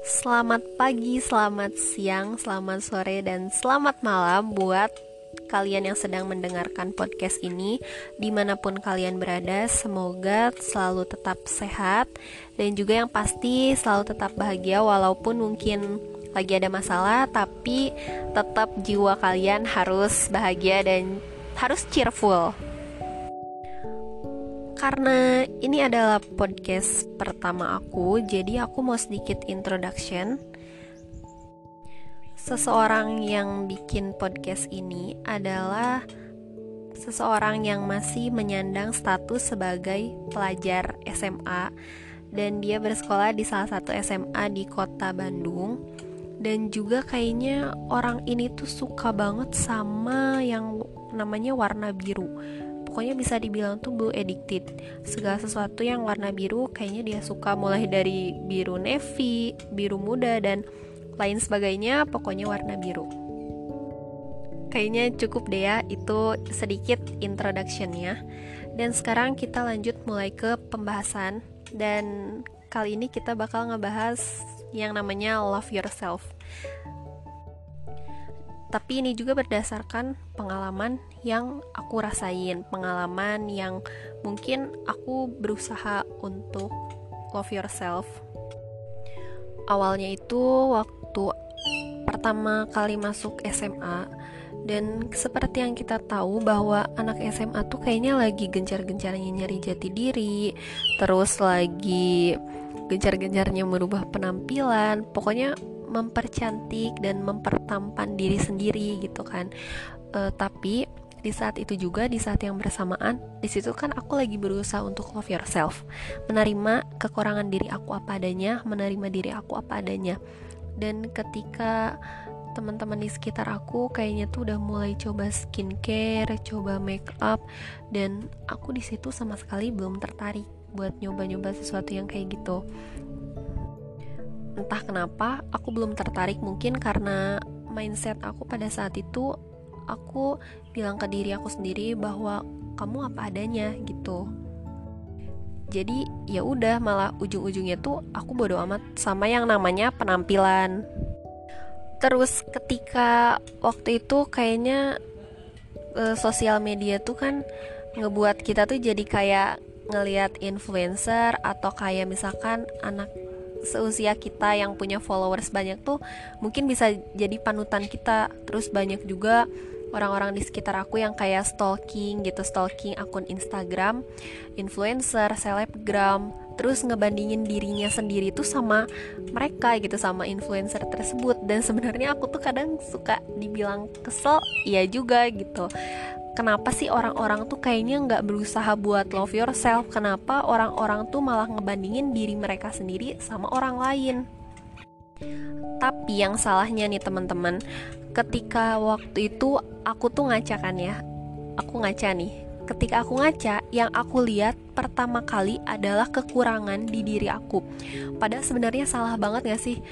Selamat pagi, selamat siang, selamat sore, dan selamat malam buat kalian yang sedang mendengarkan podcast ini. Di mana pun kalian berada, semoga selalu tetap sehat Dan juga yang pasti selalu tetap bahagia Walaupun mungkin lagi ada masalah Tapi tetap jiwa kalian harus bahagia dan harus cheerful karena ini adalah podcast pertama aku, jadi aku mau sedikit introduction. Seseorang yang bikin podcast ini adalah seseorang yang masih menyandang status sebagai pelajar SMA dan dia bersekolah di salah satu SMA di kota Bandung. Dan juga kayaknya orang ini tuh suka banget sama yang namanya warna biru pokoknya bisa dibilang tuh blue addicted. Segala sesuatu yang warna biru kayaknya dia suka mulai dari biru navy biru muda dan lain sebagainya. Pokoknya warna biru. Kayaknya cukup deh ya itu sedikit introductionnya. Dan sekarang kita lanjut mulai ke pembahasan. Dan kali ini kita bakal ngebahas yang namanya love yourself tapi ini juga berdasarkan pengalaman yang aku rasain, pengalaman yang mungkin aku berusaha untuk love yourself. Awalnya itu waktu pertama kali masuk SMA dan seperti yang kita tahu bahwa anak SMA tuh kayaknya lagi gencar-gencarnya nyari jati diri, terus lagi gencar-gencarnya merubah penampilan, pokoknya mempercantik dan mempertampan diri sendiri gitu kan. Uh, tapi di saat itu juga di saat yang bersamaan di situ kan aku lagi berusaha untuk love yourself. Menerima kekurangan diri aku apa adanya menerima diri aku apa adanya. Dan ketika teman-teman di sekitar aku kayaknya tuh udah mulai coba skincare, coba make up dan aku di situ sama sekali belum tertarik buat nyoba-nyoba sesuatu yang kayak gitu entah kenapa aku belum tertarik mungkin karena mindset aku pada saat itu aku bilang ke diri aku sendiri bahwa kamu apa adanya gitu. Jadi ya udah malah ujung-ujungnya tuh aku bodo amat sama yang namanya penampilan. Terus ketika waktu itu kayaknya e, sosial media tuh kan ngebuat kita tuh jadi kayak ngelihat influencer atau kayak misalkan anak seusia kita yang punya followers banyak tuh mungkin bisa jadi panutan kita. Terus banyak juga orang-orang di sekitar aku yang kayak stalking gitu stalking akun Instagram influencer selebgram. Terus ngebandingin dirinya sendiri tuh sama mereka gitu sama influencer tersebut. Dan sebenarnya aku tuh kadang suka dibilang kesel iya juga gitu kenapa sih orang-orang tuh kayaknya nggak berusaha buat love yourself? Kenapa orang-orang tuh malah ngebandingin diri mereka sendiri sama orang lain? Tapi yang salahnya nih teman-teman ketika waktu itu aku tuh ngaca kan ya? Aku ngaca nih. Ketika aku ngaca yang aku lihat pertama kali adalah kekurangan di diri aku. Padahal sebenarnya salah banget gak sih?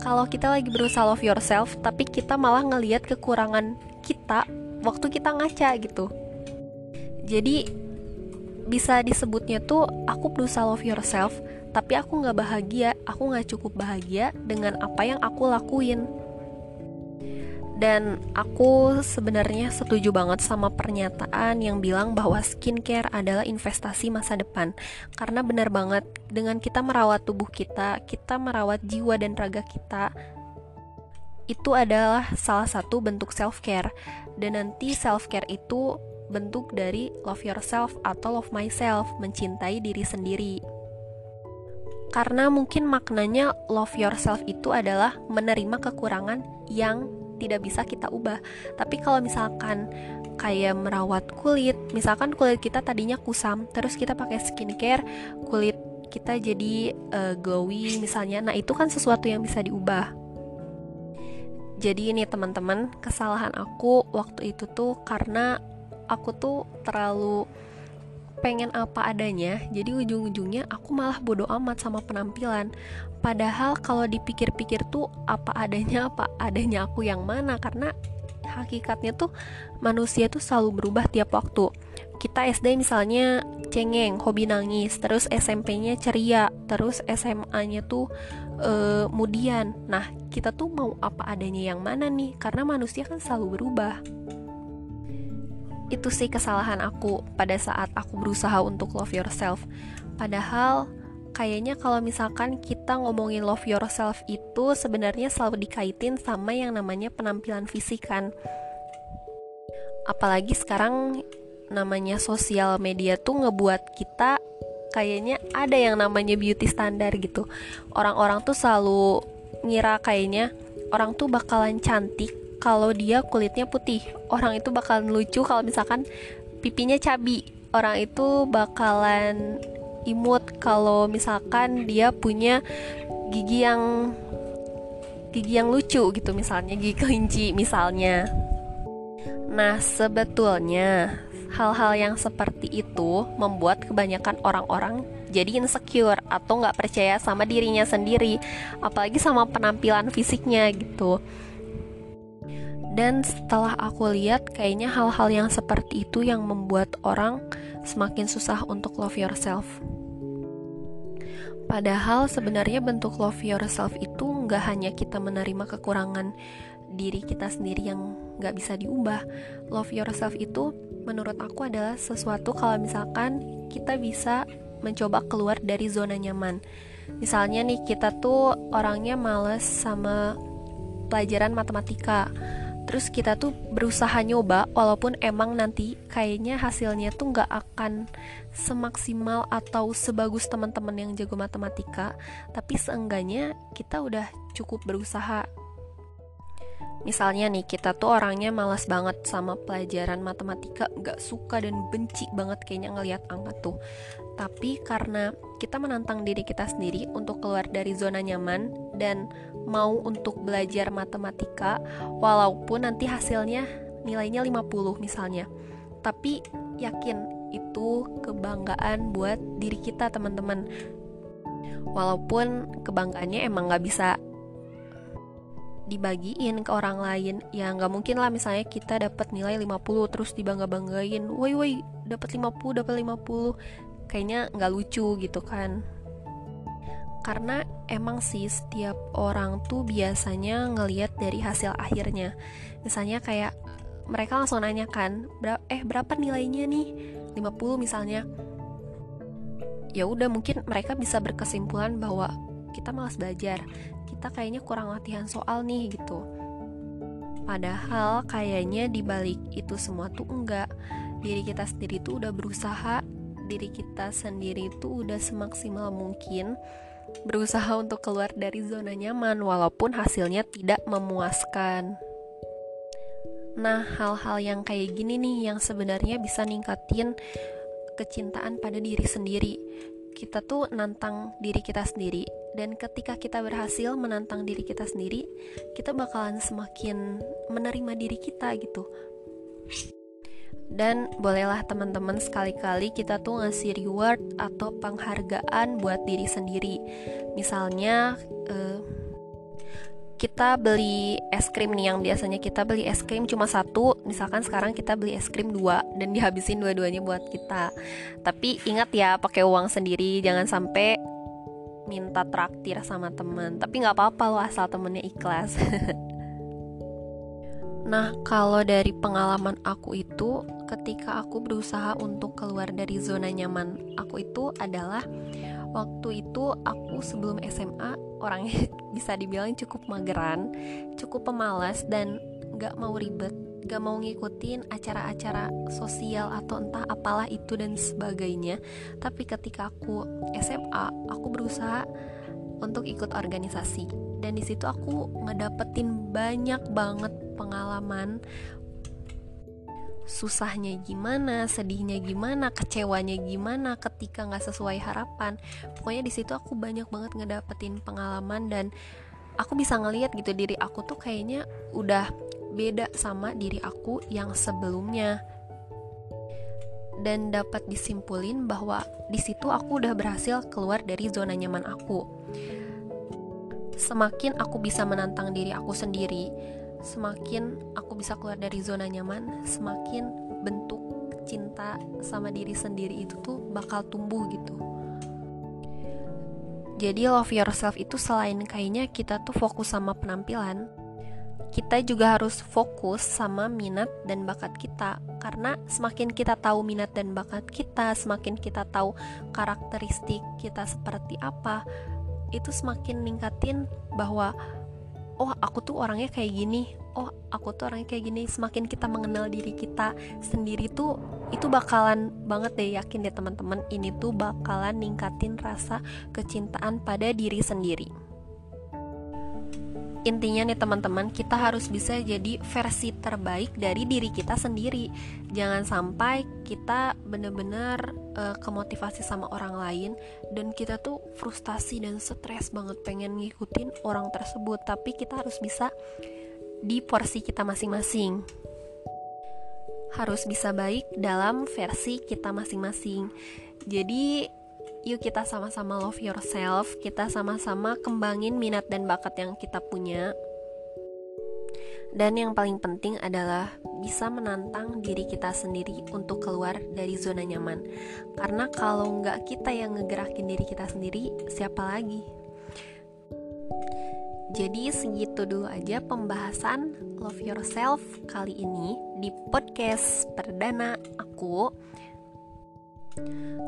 Kalau kita lagi berusaha love yourself tapi kita malah ngelihat kekurangan kita waktu kita ngaca gitu. Jadi bisa disebutnya tuh aku berusaha love yourself tapi aku nggak bahagia aku nggak cukup bahagia dengan apa yang aku lakuin. Dan aku sebenarnya setuju banget sama pernyataan yang bilang bahwa skincare adalah investasi masa depan. Karena benar banget dengan kita merawat tubuh kita kita merawat jiwa dan raga kita itu adalah salah satu bentuk self care dan nanti self care itu bentuk dari love yourself atau love myself mencintai diri sendiri. Karena mungkin maknanya love yourself itu adalah menerima kekurangan yang tidak bisa kita ubah. Tapi kalau misalkan kayak merawat kulit misalkan kulit kita tadinya kusam terus kita pakai skincare kulit kita jadi uh, glowing misalnya. Nah itu kan sesuatu yang bisa diubah jadi ini teman-teman kesalahan aku waktu itu tuh karena aku tuh terlalu pengen apa adanya jadi ujung-ujungnya aku malah bodoh amat sama penampilan. Padahal kalau dipikir-pikir tuh apa adanya apa adanya aku yang mana karena hakikatnya tuh manusia tuh selalu berubah tiap waktu. Kita SD misalnya cengeng, hobi nangis, terus SMP-nya ceria, terus SMA-nya tuh uh, kemudian. Nah, kita tuh mau apa adanya yang mana nih? Karena manusia kan selalu berubah. Itu sih kesalahan aku pada saat aku berusaha untuk love yourself. Padahal kayaknya kalau misalkan kita ngomongin love yourself itu sebenarnya selalu dikaitin sama yang namanya penampilan fisik kan. Apalagi sekarang namanya sosial media tuh ngebuat kita kayaknya ada yang namanya beauty standar gitu. Orang-orang tuh selalu ngira kayaknya orang tuh bakalan cantik kalau dia kulitnya putih. Orang itu bakalan lucu kalau misalkan pipinya cabi. Orang itu bakalan imut kalau misalkan dia punya gigi yang gigi yang lucu gitu misalnya gigi kelinci misalnya. Nah, sebetulnya hal-hal yang seperti itu membuat kebanyakan orang-orang jadi insecure atau nggak percaya sama dirinya sendiri, apalagi sama penampilan fisiknya gitu. Dan setelah aku lihat, kayaknya hal-hal yang seperti itu yang membuat orang semakin susah untuk love yourself. Padahal sebenarnya bentuk love yourself itu nggak hanya kita menerima kekurangan diri kita sendiri yang nggak bisa diubah. Love yourself itu menurut aku adalah sesuatu kalau misalkan kita bisa mencoba keluar dari zona nyaman. Misalnya nih kita tuh orangnya males sama pelajaran matematika terus kita tuh berusaha nyoba walaupun emang nanti kayaknya hasilnya tuh nggak akan semaksimal atau sebagus teman-teman yang jago matematika tapi seenggaknya kita udah cukup berusaha Misalnya nih kita tuh orangnya malas banget sama pelajaran matematika Gak suka dan benci banget kayaknya ngelihat angka tuh. Tapi karena kita menantang diri kita sendiri untuk keluar dari zona nyaman Dan mau untuk belajar matematika Walaupun nanti hasilnya nilainya 50 misalnya. Tapi yakin itu kebanggaan buat diri kita teman-teman. Walaupun kebanggaannya emang gak bisa dibagiin ke orang lain. Ya nggak mungkin lah misalnya kita dapat nilai 50 terus dibangga-banggain. Woi woi dapat 50 dapat 50 kayaknya nggak lucu gitu kan. Karena emang sih setiap orang tuh biasanya ngelihat dari hasil akhirnya. Misalnya kayak mereka langsung nanya kan eh berapa nilainya nih? 50 misalnya. Ya udah mungkin mereka bisa berkesimpulan bahwa kita malas belajar. Kita kayaknya kurang latihan soal nih gitu. Padahal kayaknya dibalik itu semua tuh enggak. Diri kita sendiri tuh udah berusaha. Diri kita sendiri tuh udah semaksimal mungkin berusaha untuk keluar dari zona nyaman walaupun hasilnya tidak memuaskan. Nah, hal-hal yang kayak gini nih yang sebenarnya bisa ningkatin kecintaan pada diri sendiri. Kita tuh nantang diri kita sendiri dan ketika kita berhasil menantang diri kita sendiri kita bakalan semakin menerima diri kita gitu. Dan bolehlah teman-teman sekali-kali kita tuh ngasih reward atau penghargaan buat diri sendiri. Misalnya uh, kita beli es krim nih yang biasanya kita beli es krim cuma satu. Misalkan sekarang kita beli es krim dua dan dihabisin dua-duanya buat kita. Tapi ingat ya pakai uang sendiri jangan sampai minta traktir sama teman tapi nggak apa-apa loh asal temennya ikhlas. Nah, kalau dari pengalaman aku itu, ketika aku berusaha untuk keluar dari zona nyaman aku itu adalah waktu itu aku sebelum SMA orangnya bisa dibilang cukup mageran, cukup pemalas dan nggak mau ribet gak mau ngikutin acara-acara sosial atau entah apalah itu dan sebagainya. Tapi ketika aku SMA aku berusaha untuk ikut organisasi. Dan di situ aku ngedapetin banyak banget pengalaman. Susahnya gimana, sedihnya gimana, kecewanya gimana ketika nggak sesuai harapan. Pokoknya di situ aku banyak banget ngedapetin pengalaman dan aku bisa ngeliat gitu diri aku tuh kayaknya udah beda sama diri aku yang sebelumnya dan dapat disimpulin bahwa di situ aku udah berhasil keluar dari zona nyaman aku. Semakin aku bisa menantang diri aku sendiri, semakin aku bisa keluar dari zona nyaman, semakin bentuk cinta sama diri sendiri itu tuh bakal tumbuh gitu jadi love yourself itu selain kayaknya kita tuh fokus sama penampilan kita juga harus fokus sama minat dan bakat kita. Karena semakin kita tahu minat dan bakat kita semakin kita tahu karakteristik kita seperti apa itu semakin ningkatin bahwa oh aku tuh orangnya kayak gini. Oh aku tuh orangnya kayak gini. Semakin kita mengenal diri kita sendiri tuh itu bakalan banget deh yakin deh teman-teman ini tuh bakalan ningkatin rasa kecintaan pada diri sendiri intinya nih teman-teman kita harus bisa jadi versi terbaik dari diri kita sendiri. Jangan sampai kita bener-bener uh, kemotivasi sama orang lain dan kita tuh frustasi dan stres banget pengen ngikutin orang tersebut. Tapi kita harus bisa di porsi kita masing-masing. Harus bisa baik dalam versi kita masing-masing. Jadi yuk kita sama-sama love yourself, kita sama-sama kembangin minat dan bakat yang kita punya. Dan yang paling penting adalah bisa menantang diri kita sendiri untuk keluar dari zona nyaman. Karena kalau nggak kita yang ngegerakin diri kita sendiri, siapa lagi? Jadi segitu dulu aja pembahasan Love Yourself kali ini di podcast perdana aku.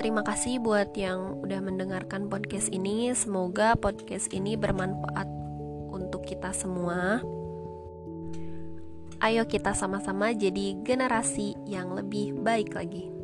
Terima kasih buat yang udah mendengarkan podcast ini. Semoga podcast ini bermanfaat untuk kita semua. Ayo kita sama-sama jadi generasi yang lebih baik lagi.